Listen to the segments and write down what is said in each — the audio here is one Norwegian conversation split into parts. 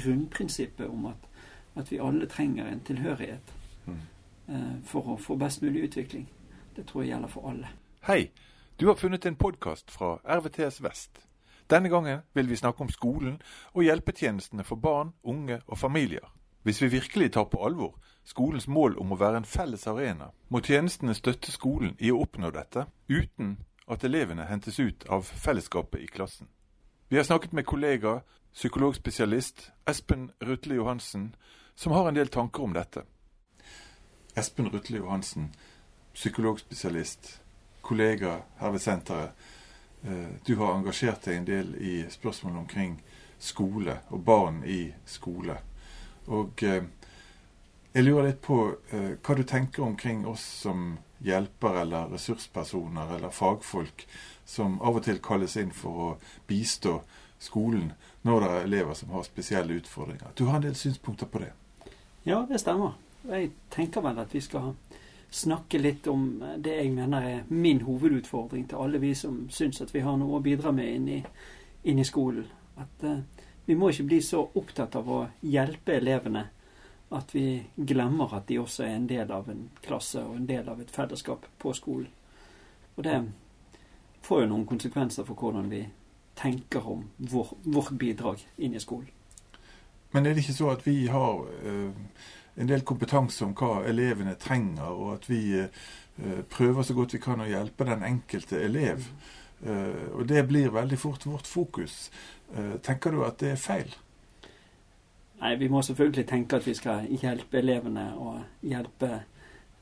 grunnprinsippet om at, at vi alle trenger en tilhørighet mm. eh, for å få best mulig utvikling. Det tror jeg gjelder for alle. Hei, du har funnet en podkast fra RVTS Vest. Denne gangen vil vi snakke om skolen og hjelpetjenestene for barn, unge og familier. Hvis vi virkelig tar på alvor skolens mål om å være en felles arena, må tjenestene støtte skolen i å oppnå dette, uten at elevene hentes ut av fellesskapet i klassen. Vi har snakket med kollega, psykologspesialist Espen Rutle Johansen, som har en del tanker om dette. Espen Rutle Johansen, psykologspesialist, kollega her ved senteret. Eh, du har engasjert deg en del i spørsmål omkring skole og barn i skole. Og eh, jeg lurer litt på eh, hva du tenker omkring oss som hjelper eller ressurspersoner eller fagfolk som av og til kalles inn for å bistå skolen når det er elever som har spesielle utfordringer. Du har en del synspunkter på det? Ja, det stemmer. Jeg tenker vel at vi skal snakke litt om det jeg mener er min hovedutfordring til alle vi som syns at vi har noe å bidra med inn i, inn i skolen. At uh, vi må ikke bli så opptatt av å hjelpe elevene at vi glemmer at de også er en del av en klasse og en del av et fellesskap på skolen. Og det får jo noen konsekvenser for hvordan vi tenker om vår, vårt bidrag inn i skolen. Men er det ikke så at vi har uh en del kompetanse om hva elevene trenger, og at vi eh, prøver så godt vi kan å hjelpe den enkelte elev. Eh, og det blir veldig fort vårt fokus. Eh, tenker du at det er feil? Nei, vi må selvfølgelig tenke at vi skal hjelpe elevene og hjelpe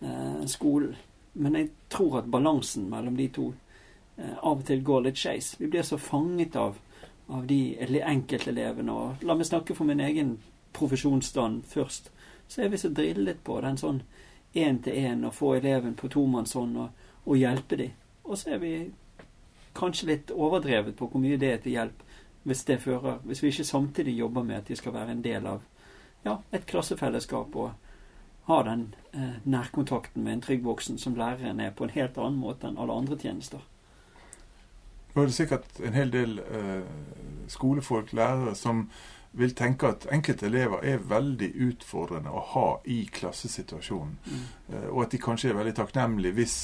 eh, skolen. Men jeg tror at balansen mellom de to eh, av og til går litt skeis. Vi blir så fanget av, av de enkeltelevene. Og la meg snakke for min egen profesjonsstand først så er vi så drillet på den sånn én-til-én, å få eleven på tomannshånd og, og hjelpe dem. Og så er vi kanskje litt overdrevet på hvor mye det er til hjelp hvis det fører Hvis vi ikke samtidig jobber med at de skal være en del av ja, et klassefellesskap og ha den eh, nærkontakten med en trygg voksen som læreren er på en helt annen måte enn alle andre tjenester. Nå er det sikkert en hel del eh, skolefolk, lærere, som vil tenke at enkelte elever er veldig utfordrende å ha i klassesituasjonen. Mm. Eh, og at de kanskje er veldig takknemlige hvis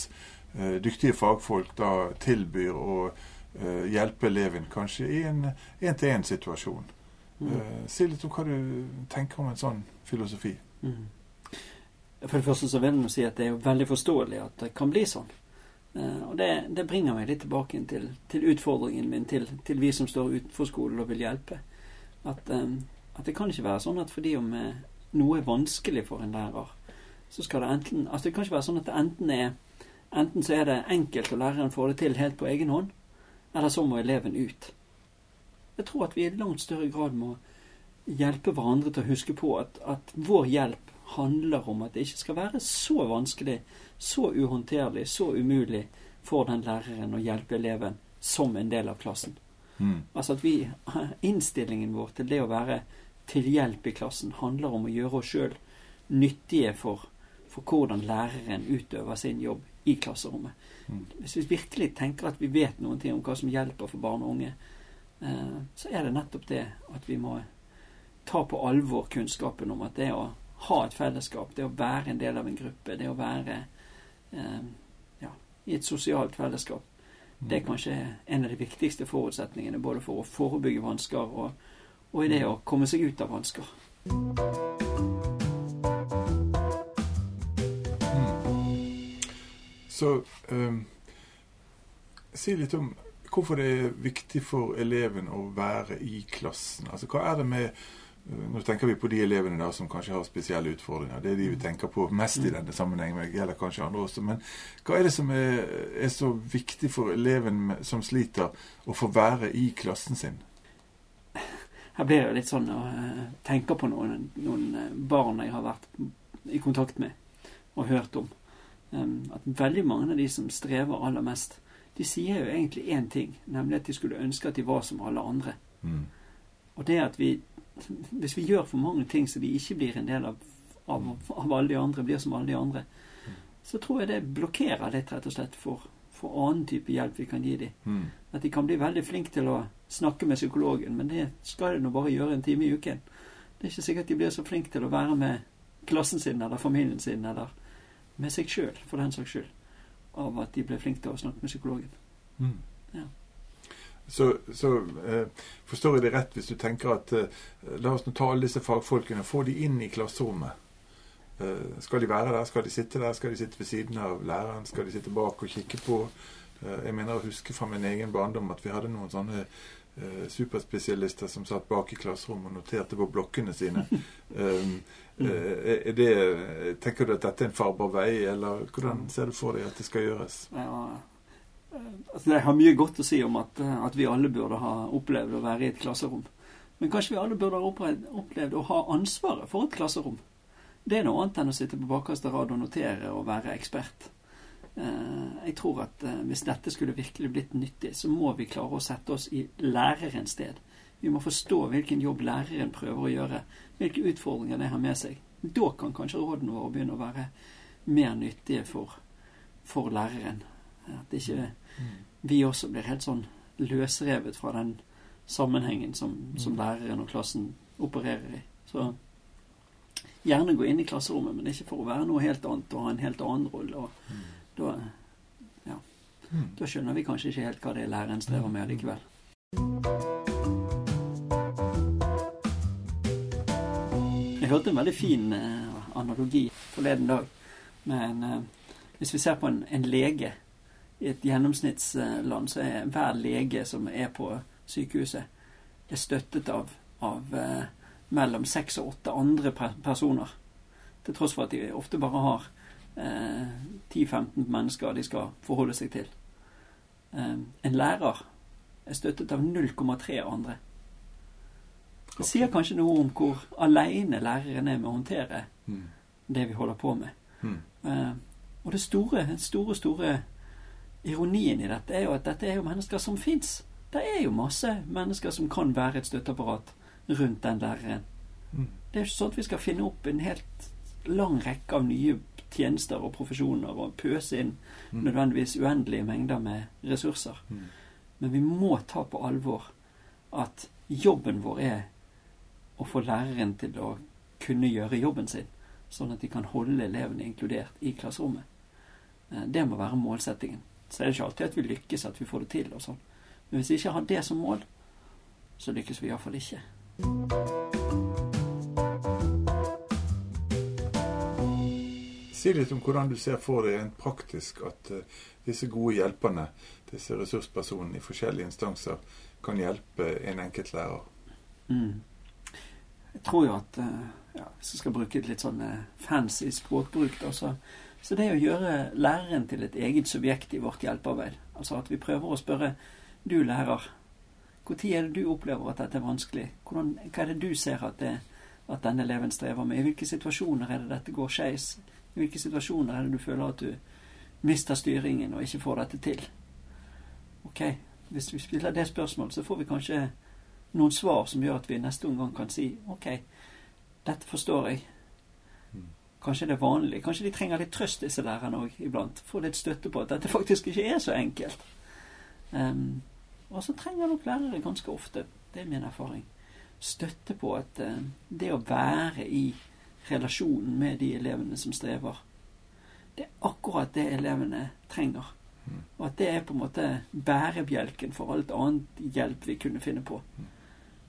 uh, dyktige fagfolk da tilbyr å uh, hjelpe eleven kanskje i en én-til-én-situasjon. Mm. si litt om hva du tenker om en sånn filosofi. Mm. For det første så vil jeg si at det er veldig forståelig at det kan bli sånn. og det, det, bringer meg litt tilbake til, til utfordringen min til, til vi som står utenfor skolen og vil hjelpe. At, um, at, det kan ikke være sånn at fordi om eh, noe er vanskelig for en lærer, så skal det enten Altså det kan ikke være sånn at det enten er Enten så er det enkelt, og læreren får det til helt på egen hånd, eller så må eleven ut. Jeg tror at vi i langt større grad må hjelpe hverandre til å huske på at, at vår hjelp handler om at det ikke skal være så vanskelig, så uhåndterlig, så umulig for den læreren å hjelpe eleven som en del av klassen. Mm. Altså at vi, Innstillingen vår til det å være til hjelp i klassen handler om å gjøre oss sjøl nyttige for, for, hvordan læreren utøver sin jobb i klasserommet. Mm. Hvis vi virkelig tenker at vi vet noen ting om hva som hjelper for barn og unge, eh, så er det nettopp det at vi må ta på alvor kunnskapen om at det å ha et fellesskap, det å være en del av en gruppe, det å være eh, ja, i et sosialt fellesskap, det er kanskje en av de viktigste forutsetningene både for å forebygge vansker og, og i det å komme seg ut av vansker. Så um, si litt om hvorfor det er viktig for eleven å være i klassen. Altså Hva er det med nå tenker vi på de elevene da som kanskje har spesielle utfordringer. Det er de vi tenker på mest i mm. denne sammenhengen. Men gjelder kanskje andre også. Men hva er det som er, er så viktig for eleven som sliter, å få være i klassen sin? Her blir det litt sånn å uh, tenke på noen, noen, eh, barn jeg har vært i kontakt med og hørt om. Um, at veldig mange av de som strever aller mest, de sier jo egentlig én ting, nemlig at de skulle ønske at de var som alle andre. Mm. Og det at vi hvis vi gjør for mange ting så vi ikke blir en del av, av, av alle de andre, blir som alle de andre, så tror jeg det blokkerer litt, rett og slett, for, for annen type hjelp vi kan gi dem. Mm. At de kan bli veldig flinke til å snakke med psykologen, men det skal de nå bare gjøre en time i uken. Det er ikke sikkert de blir så flinke til å være med klassen sin eller familien sin eller med seg sjøl, for den saks skyld, av at de ble flinke til å snakke med psykologen. Mm. Ja. Så, så eh, forstår jeg det rett hvis du tenker at eh, la oss nå ta alle disse fagfolkene få de inn i klasserommet. Eh, skal de være der? Skal de sitte der? Skal de sitte ved siden av læreren? Skal de sitte bak og kikke på? Eh, jeg mener å huske fra min egen barndom at vi hadde noen sånne eh, superspesialister som satt bak i klasserommet og noterte på blokkene sine. um, det, tenker du at dette er en farbar vei, eller hvordan ser du for deg at det skal gjøres? Ja, eh, altså jeg har mye godt å si om at, eh, at vi alle burde ha opplevd å være i et klasserom. Men kanskje vi alle burde ha opplevd, opplevd å ha ansvaret for et klasserom. Det er noe annet enn å sitte på bakerste rad og notere og være ekspert. Eh, jeg tror at eh, hvis dette skulle virkelig blitt nyttig, så må vi klare å sette oss i lærerens sted. Vi må forstå hvilken jobb læreren prøver å gjøre, hvilke utfordringer det har med seg. Da kan kanskje rådene våre begynne å være mer nyttige for, for læreren. At ikke vi også blir helt sånn løsrevet fra den sammenhengen som, som læreren og klassen opererer i. Så gjerne gå inn i klasserommet, men ikke for å være noe helt annet og ha en helt annen rolle. Og da, ja, da skjønner vi kanskje ikke helt hva det er læreren strever med likevel. Jeg hørte en veldig fin eh, analogi forleden dag. Men eh, hvis vi ser på en, en lege i et gjennomsnittsland, så er hver lege som er på sykehuset, er støttet av, av eh, mellom seks og åtte andre personer. Til tross for at de ofte bare har 10-15 mennesker de skal forholde seg til. Eh, en lærer er støttet av 0,3 andre. Det sier kanskje noe om hvor aleine læreren er med å håndtere Mm. det vi holder på med. Mm. Eh, og det store, store, store ironien i dette er jo at dette er jo mennesker som fins. Det er jo masse mennesker som kan være et støtteapparat rundt den læreren. Mm. Det er jo ikke sånn at vi skal finne opp en helt lang rekke av nye tjenester og profesjoner og pøse inn Mm. nødvendigvis uendelige mengder med ressurser. Mm. Men vi må ta på alvor at jobben vår er å få læreren til å kunne gjøre jobben sin, sånn at de kan holde elevene inkludert i klasserommet. Eh, Det må være målsettingen. Så er det ikke alltid at vi lykkes, at vi får det til og sånn. Men hvis vi ikke har det som mål, så lykkes vi iallfall ikke. Si litt om hvordan du ser for deg rent praktisk at eh, disse gode hjelperne, disse ressurspersonene i forskjellige instanser, kan hjelpe en enkelt lærer. Mm. Jeg tror jo at eh, ja, Hvis jeg skal bruke et litt sånn eh, fancy språkbruk, da, så, så det å gjøre læreren til et eget subjekt i vårt hjelpearbeid Altså at vi prøver å spørre Du lærer, når er det du opplever at dette er vanskelig? Hvordan, hva er det du ser at, det, at denne eleven strever med? I hvilke situasjoner er det dette går skeis? Hvilke situasjoner er det du føler at du mister styringen og ikke får dette til? Ok, hvis vi spiller det spørsmålet, så får vi kanskje noen svar som gjør at vi neste omgang kan si OK, dette forstår jeg. Mm. Kanskje det er vanlig. Kanskje de trenger litt trøst, disse lærerne òg, iblant. Få litt støtte på at dette faktisk ikke er så enkelt. Um, og så trenger nok lærere ganske ofte, det er min erfaring, støtte på at eh, det å være i relasjonen med de elevene som strever, det er akkurat det elevene trenger. Mm. Og at det er på en måte bærebjelken for alt annet hjelp vi kunne finne på.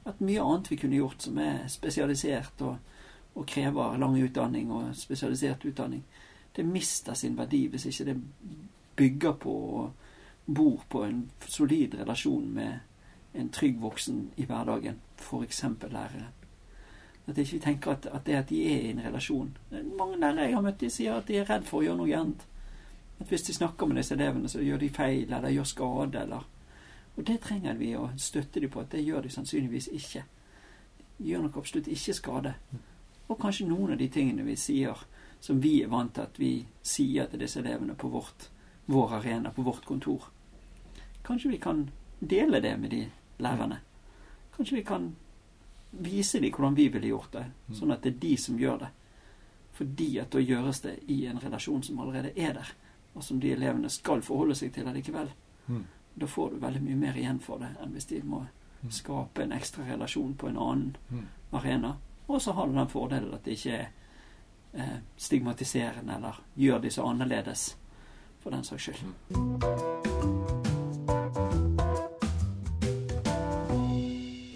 At mye annet vi kunne gjort som er spesialisert og, og krever lang utdanning og spesialisert utdanning, det mister sin verdi hvis ikke det bygger på og bor på en solid relasjon med en trygg voksen i hverdagen, f.eks. læreren. At ikke vi tenker at, at det at de er i en relasjon Mange lærere jeg har møtt, de sier at de er redd for å gjøre noe gærent. At hvis de snakker med disse elevene, så gjør de feil eller gjør skade. eller Og det trenger vi å støtte dem på at det gjør de sannsynligvis ikke. De gjør nok absolutt ikke skade. Og kanskje noen av de tingene vi sier som vi er vant til at vi sier til disse elevene på vårt, vår arena, på vårt kontor. Kanskje vi kan dele det med de lærerne. Kanskje vi kan vise dem hvordan vi ville gjort det, sånn at det er de som gjør det. Fordi at da gjøres det i en relasjon som allerede er der, og som de elevene skal forholde seg til allikevel. Mm. Da får du veldig mye mer igjen for det enn hvis de må skape en ekstra relasjon på en annen Mm. arena Og så har du den fordelen at det ikke er eh, stigmatiserende eller gjør de så annerledes, for den saks skyld.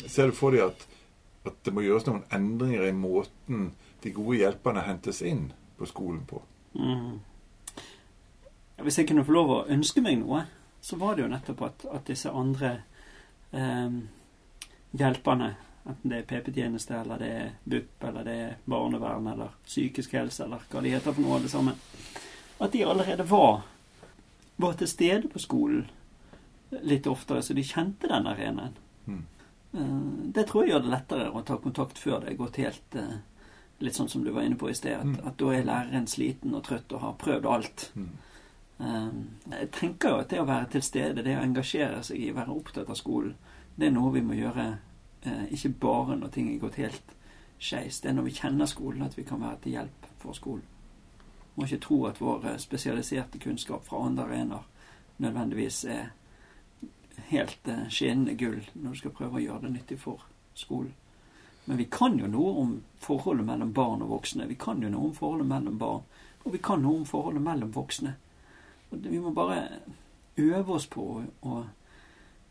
Ser du for deg at, at det må gjøres noen endringer i måten de gode hjelperne hentes inn på skolen på? Mm. Hvis jeg kunne få lov å ønske meg noe, så var det jo nettopp at, at disse andre eh, hjelperne, enten det er PP-tjeneste, eller det er BUP, eller det er barnevern, eller psykisk helse, eller hva de heter for noe, alle sammen, at de allerede var, var til stede på skolen litt oftere, så de kjente den arenaen. Mm. Eh, Det tror jeg gjør det lettere å ta kontakt før det er gått helt eh, Litt sånn som du var inne på i sted, at, Mm. at da er læreren sliten og trøtt og har prøvd alt. Mm. Eh, Jeg tenker jo at det å være til stede, det å engasjere seg i, være opptatt av skolen, det er noe vi må gjøre ikke bare når ting er gått helt skeis. Det er når vi kjenner skolen at vi kan være til hjelp for skolen. Vi Må ikke tro at vår spesialiserte kunnskap fra andre arenaer nødvendigvis er helt eh, skinnende gull når du skal prøve å gjøre det nyttig for skolen. Men vi kan jo noe om forholdet mellom barn og voksne. Vi kan jo noe om forholdet mellom barn. Og vi kan noe om forholdet mellom voksne. Og vi må bare øve oss på å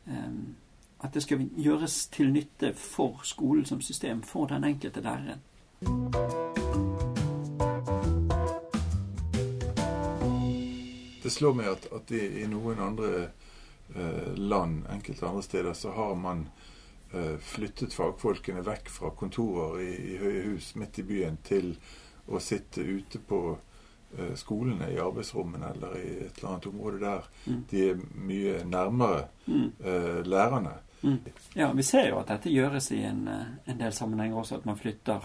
um, at det skal gjøres til nytte for skolen som system, for den enkelte læreren. Det slår meg at, at i, i noen andre land, enkelte andre steder, så har man eh, flyttet fagfolkene vekk fra kontorer i, i høye hus midt i byen til å sitte ute på eh, skolene, i arbeidsrommene eller i et eller annet område der Mm. de er mye nærmere Mm. eh, lærerne. Mm. Ja, vi ser jo at dette gjøres i en, eh, en del sammenhenger også, at man flytter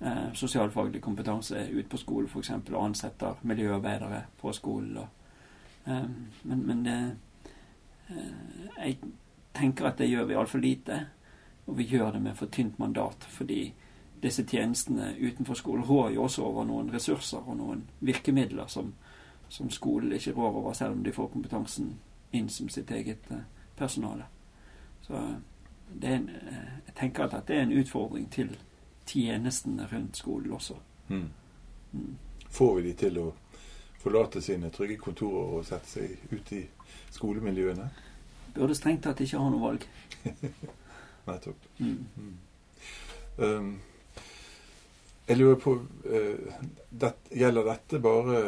eh, sosialfaglig kompetanse ut på skolen f.eks. og ansetter miljøarbeidere på skolen. Og, eh, men men det, eh, jeg tenker at det gjør vi altfor lite, og vi gjør det med for tynt mandat. Fordi disse tjenestene utenfor skolen rår jo også over noen ressurser og noen virkemidler som, som skolen ikke rår over, selv om de får kompetansen inn som sitt eget eh, personale. Så det er en, eh, jeg tenker at dette er en utfordring til tjenestene rundt skolen også. Mm. Mm. Får vi de til å forlate sine trygge kontorer og sette seg ut i skolemiljøene? Burde strengt tatt ikke ha noe valg. Nettopp. Mm. Mm. Um, jeg lurer på uh, det, Gjelder dette bare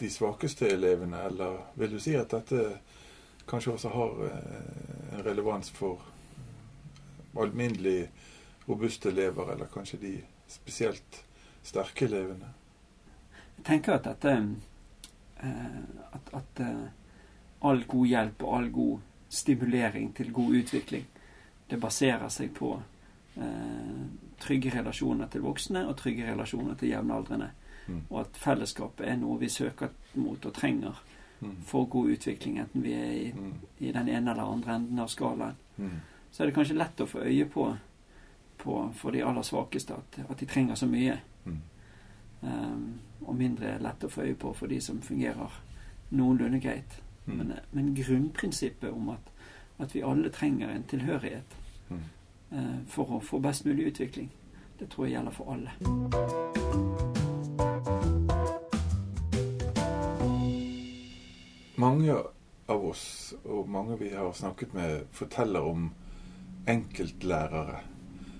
de svakeste elevene, eller vil du si at dette kanskje også har uh, en relevans for alminnelig robuste elever, eller kanskje de spesielt sterke elevene? Jeg tenker at dette At, at eh, all god hjelp og all god stimulering til god utvikling, det baserer seg på eh, trygge relasjoner til voksne og trygge relasjoner til jevnaldrende. Mm. Og at fellesskapet er noe vi søker mot og trenger Mm. for god utvikling, enten vi er i, Mm. i den ene eller andre enden av skalaen. Mm. Så er det kanskje lett å få øye på, på for de aller svakeste at, at de trenger så mye. Um, og mindre lett å få øye på for de som fungerer noenlunde greit. Mm. Men, men grunnprinsippet om at, at vi alle trenger en tilhørighet Mm. eh, for å få best mulig utvikling, det tror jeg gjelder for alle. Mange av oss, og mange vi har snakket med, forteller om enkeltlærere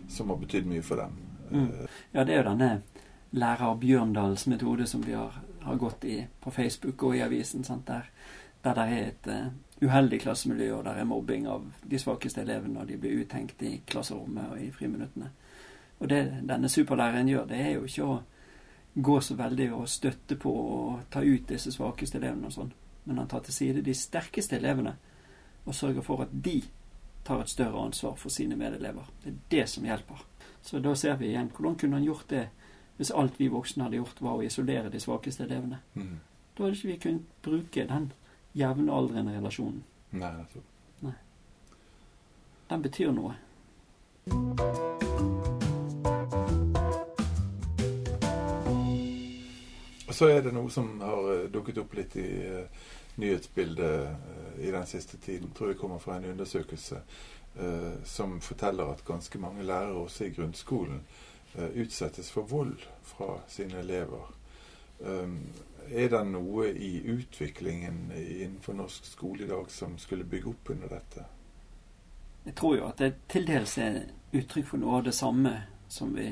som har betydd mye for dem. Mm. Eh, Ja, det er jo denne lærer Bjørndals metode som vi har, har gått i på Facebook og i avisen. Sant? Der, der det er et uh, uheldig klassemiljø, og der er mobbing av de svakeste elevene og de blir uthengt i klasserommet og i friminuttene. Og det denne superlæreren gjør, det er jo ikke å gå så veldig og støtte på og ta ut disse svakeste elevene og sånn, men han tar til side de sterkeste elevene og sørger for at de tar et større ansvar for sine medelever. Det er det som hjelper. Så da ser vi igjen hvordan kunne han gjort det hvis alt vi voksne hadde gjort, var å isolere de svakeste elevene. mm. Da hadde ikke vi kunnet bruke den jevnaldrende relasjonen. Nei, nettopp. Den betyr noe. Så er det noe som har eh, dukket opp litt i eh, nyhetsbildet eh, i den siste tiden. Tror jeg kommer fra en undersøkelse som forteller at ganske mange lærere også i grunnskolen utsettes for vold fra sine elever. Um, er det noe i utviklingen innenfor norsk skole i dag som skulle bygge opp under dette? Jeg tror jo at det til dels er uttrykk for noe av det samme som vi,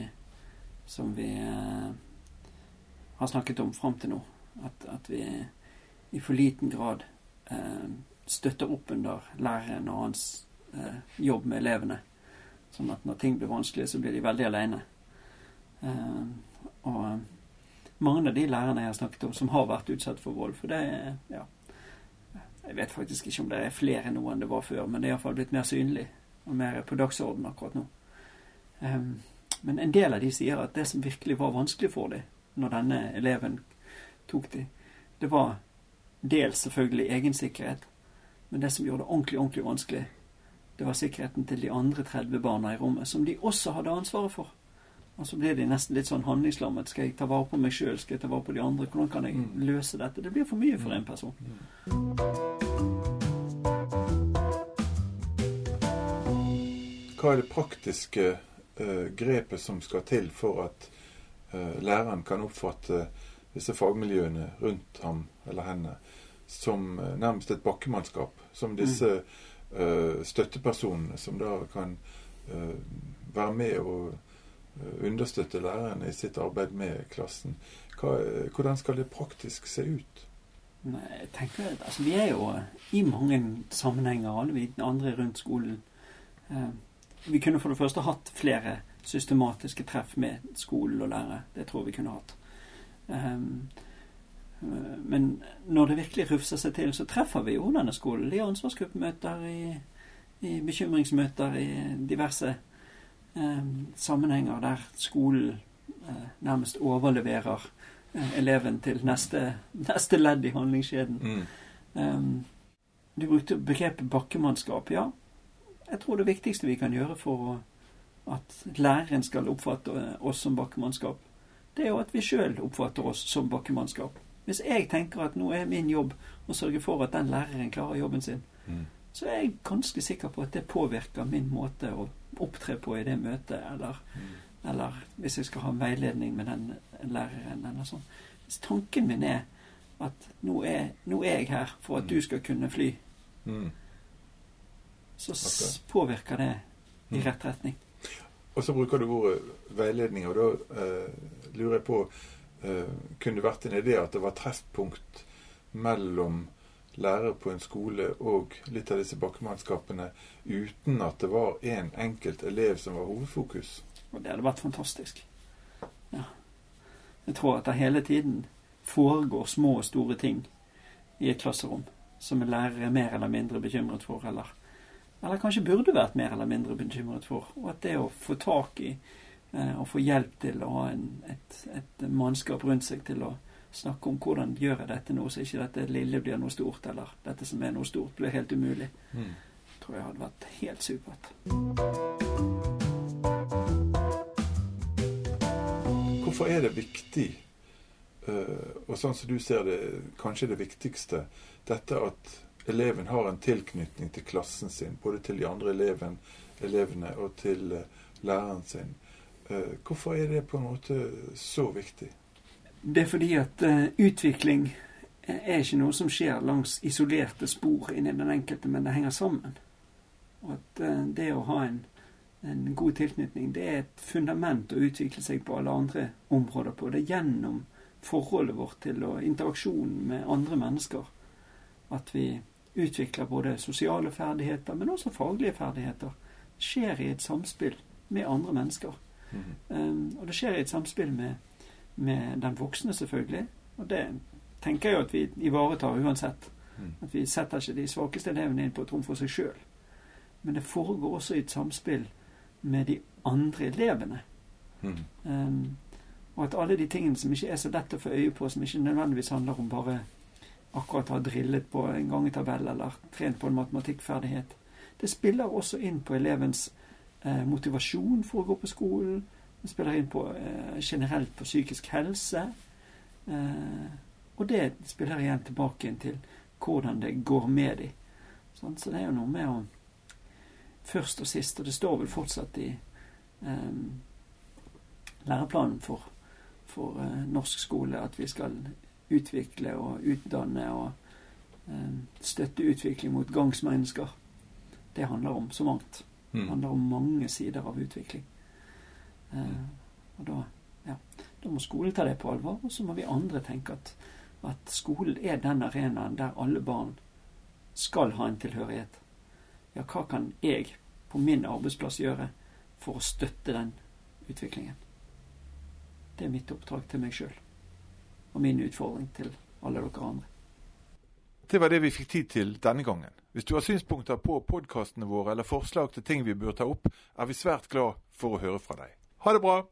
som vi uh, har snakket om fram til nå. At, at, vi i for liten grad eh, støtter opp under læreren og hans eh, jobb med elevene. Sånn at når ting blir vanskelig, så blir de veldig aleine. Og mange av de lærerne jeg har snakket om, som har vært utsatt for vold. For det er ja, Jeg vet faktisk ikke om det er flere nå enn det var før, men det er iallfall blitt mer synlig og mer på dagsordenen akkurat nå. Um, men en del av de sier at det som virkelig var vanskelig for dem når denne eleven tok dem, det var dels selvfølgelig egen sikkerhet, men det som gjorde det ordentlig, ordentlig vanskelig, det var sikkerheten til de andre 30 barna i rommet, som de også hadde ansvaret for. Og så blir de nesten litt sånn handlingslammet. Skal jeg ta vare på meg sjøl? Skal jeg ta vare på de andre? Hvordan kan jeg mm. løse dette? Det blir for mye for en person. Hva er det praktiske uh, grepet som skal til for at uh, læreren kan oppfatte disse fagmiljøene rundt ham eller henne som uh, nærmest et bakkemannskap? Som disse støttepersonene som da kan være med og Eh, understøtte læreren i sitt arbeid med klassen. Hva, hvordan skal det praktisk se ut? Jeg tenker, altså Vi er jo i mange sammenhenger, alle vi andre rundt skolen. Eh, vi kunne for det første hatt flere systematiske treff med skolen og lærere. Det tror vi kunne hatt. Eh, men når det virkelig rufser seg til, så treffer vi jo denne skolen. I ansvarsgruppemøter, i, i bekymringsmøter, i diverse eh, sammenhenger der skolen eh, nærmest overleverer eh, eleven til neste, neste, ledd i handlingskjeden. Mm. Du brukte begrepet bakkemannskap. Ja, jeg tror det viktigste vi kan gjøre for at læreren skal oppfatte oss som bakkemannskap, det er jo at vi sjøl oppfatter oss som bakkemannskap. Hvis jeg tenker at nå er min jobb å sørge for at den læreren klarer jobben sin, mm. Så er jeg ganske sikker på at det påvirker min måte å opptre på i det møtet, eller, mm. eller hvis jeg skal ha veiledning med den læreren, eller sånn. Hvis tanken min er at nå er, nå er jeg her for at mm. du skal kunne fly, mm. så påvirker det i mm. rett retning. Og så bruker du ordet veiledning, og da eh, lurer jeg på eh, Kunne det vært en idé at det var treffpunkt mellom lærer på en skole og litt av disse bakkemannskapene uten at det var én en enkelt elev som var hovedfokus. Og det hadde vært fantastisk. Ja. Jeg tror at det hele tiden foregår små og store ting i et klasserom som en lærer er mer eller mindre bekymret for, eller, eller kanskje burde vært mer eller mindre bekymret for. Og at det å få tak i eh, og få hjelp til å ha en, et, et mannskap rundt seg til å snakke om hvordan gjør jeg dette nå, så ikke dette lille blir noe stort, eller dette som er noe stort, blir helt umulig. Mm. tror jeg hadde vært helt supert. Hvorfor er det viktig, eh, og sånn som du ser det, kanskje det viktigste, dette at eleven har en tilknytning til klassen sin, både til de andre eleven, elevene og til eh, læreren sin. Eh, hvorfor er det på en måte så viktig? Det er fordi at uh, utvikling er ikke noe som skjer langs isolerte spor inni den enkelte, men det henger sammen. Og at uh, det å ha en, en, god tilknytning, det er et fundament å utvikle seg på alle andre områder på. Det er gjennom forholdet vårt til og interaksjonen med andre mennesker at vi utvikler både sosiale ferdigheter, men også faglige ferdigheter. Det skjer i et samspill med andre mennesker. Mm -hmm. um, og det skjer i et samspill med med den voksne, selvfølgelig. Og det tenker jeg at vi ivaretar uansett. Mm. At vi setter ikke de svakeste elevene inn på et rom for seg sjøl. Men det foregår også i et samspill med de andre elevene. Mm. Um, og at alle de tingene som ikke er så lett å få øye på, som ikke nødvendigvis handler om bare akkurat å ha drillet på en gangetabell eller trent på en matematikkferdighet, det spiller også inn på elevens eh, motivasjon for å gå på skolen, det spiller inn på eh, generelt på psykisk helse. Eh, og det spiller igjen tilbake inn til hvordan det går med dem. Sånn, så det er jo noe med å Først og sist, og det står vel fortsatt i, eh, læreplanen for, for uh, norsk skole at vi skal utvikle og utdanne og uh, støtte utvikling mot gangsmennesker. Det handler om så mangt. Det Mm. handler om mange sider av utvikling. Uh, og da, ja, da må skolen ta det på alvor, og så må vi andre tenke at, at skolen er den arenaen der alle barn skal ha en tilhørighet. Ja, hva kan jeg på min arbeidsplass gjøre for å støtte den utviklingen? Det er mitt oppdrag til meg sjøl. Og min utfordring til alle dere andre. Det var det vi fikk tid til denne gangen. Hvis du har synspunkter på podkastene våre eller forslag til ting vi bør ta opp, er vi svært glad for å høre fra deg. Ha det bra!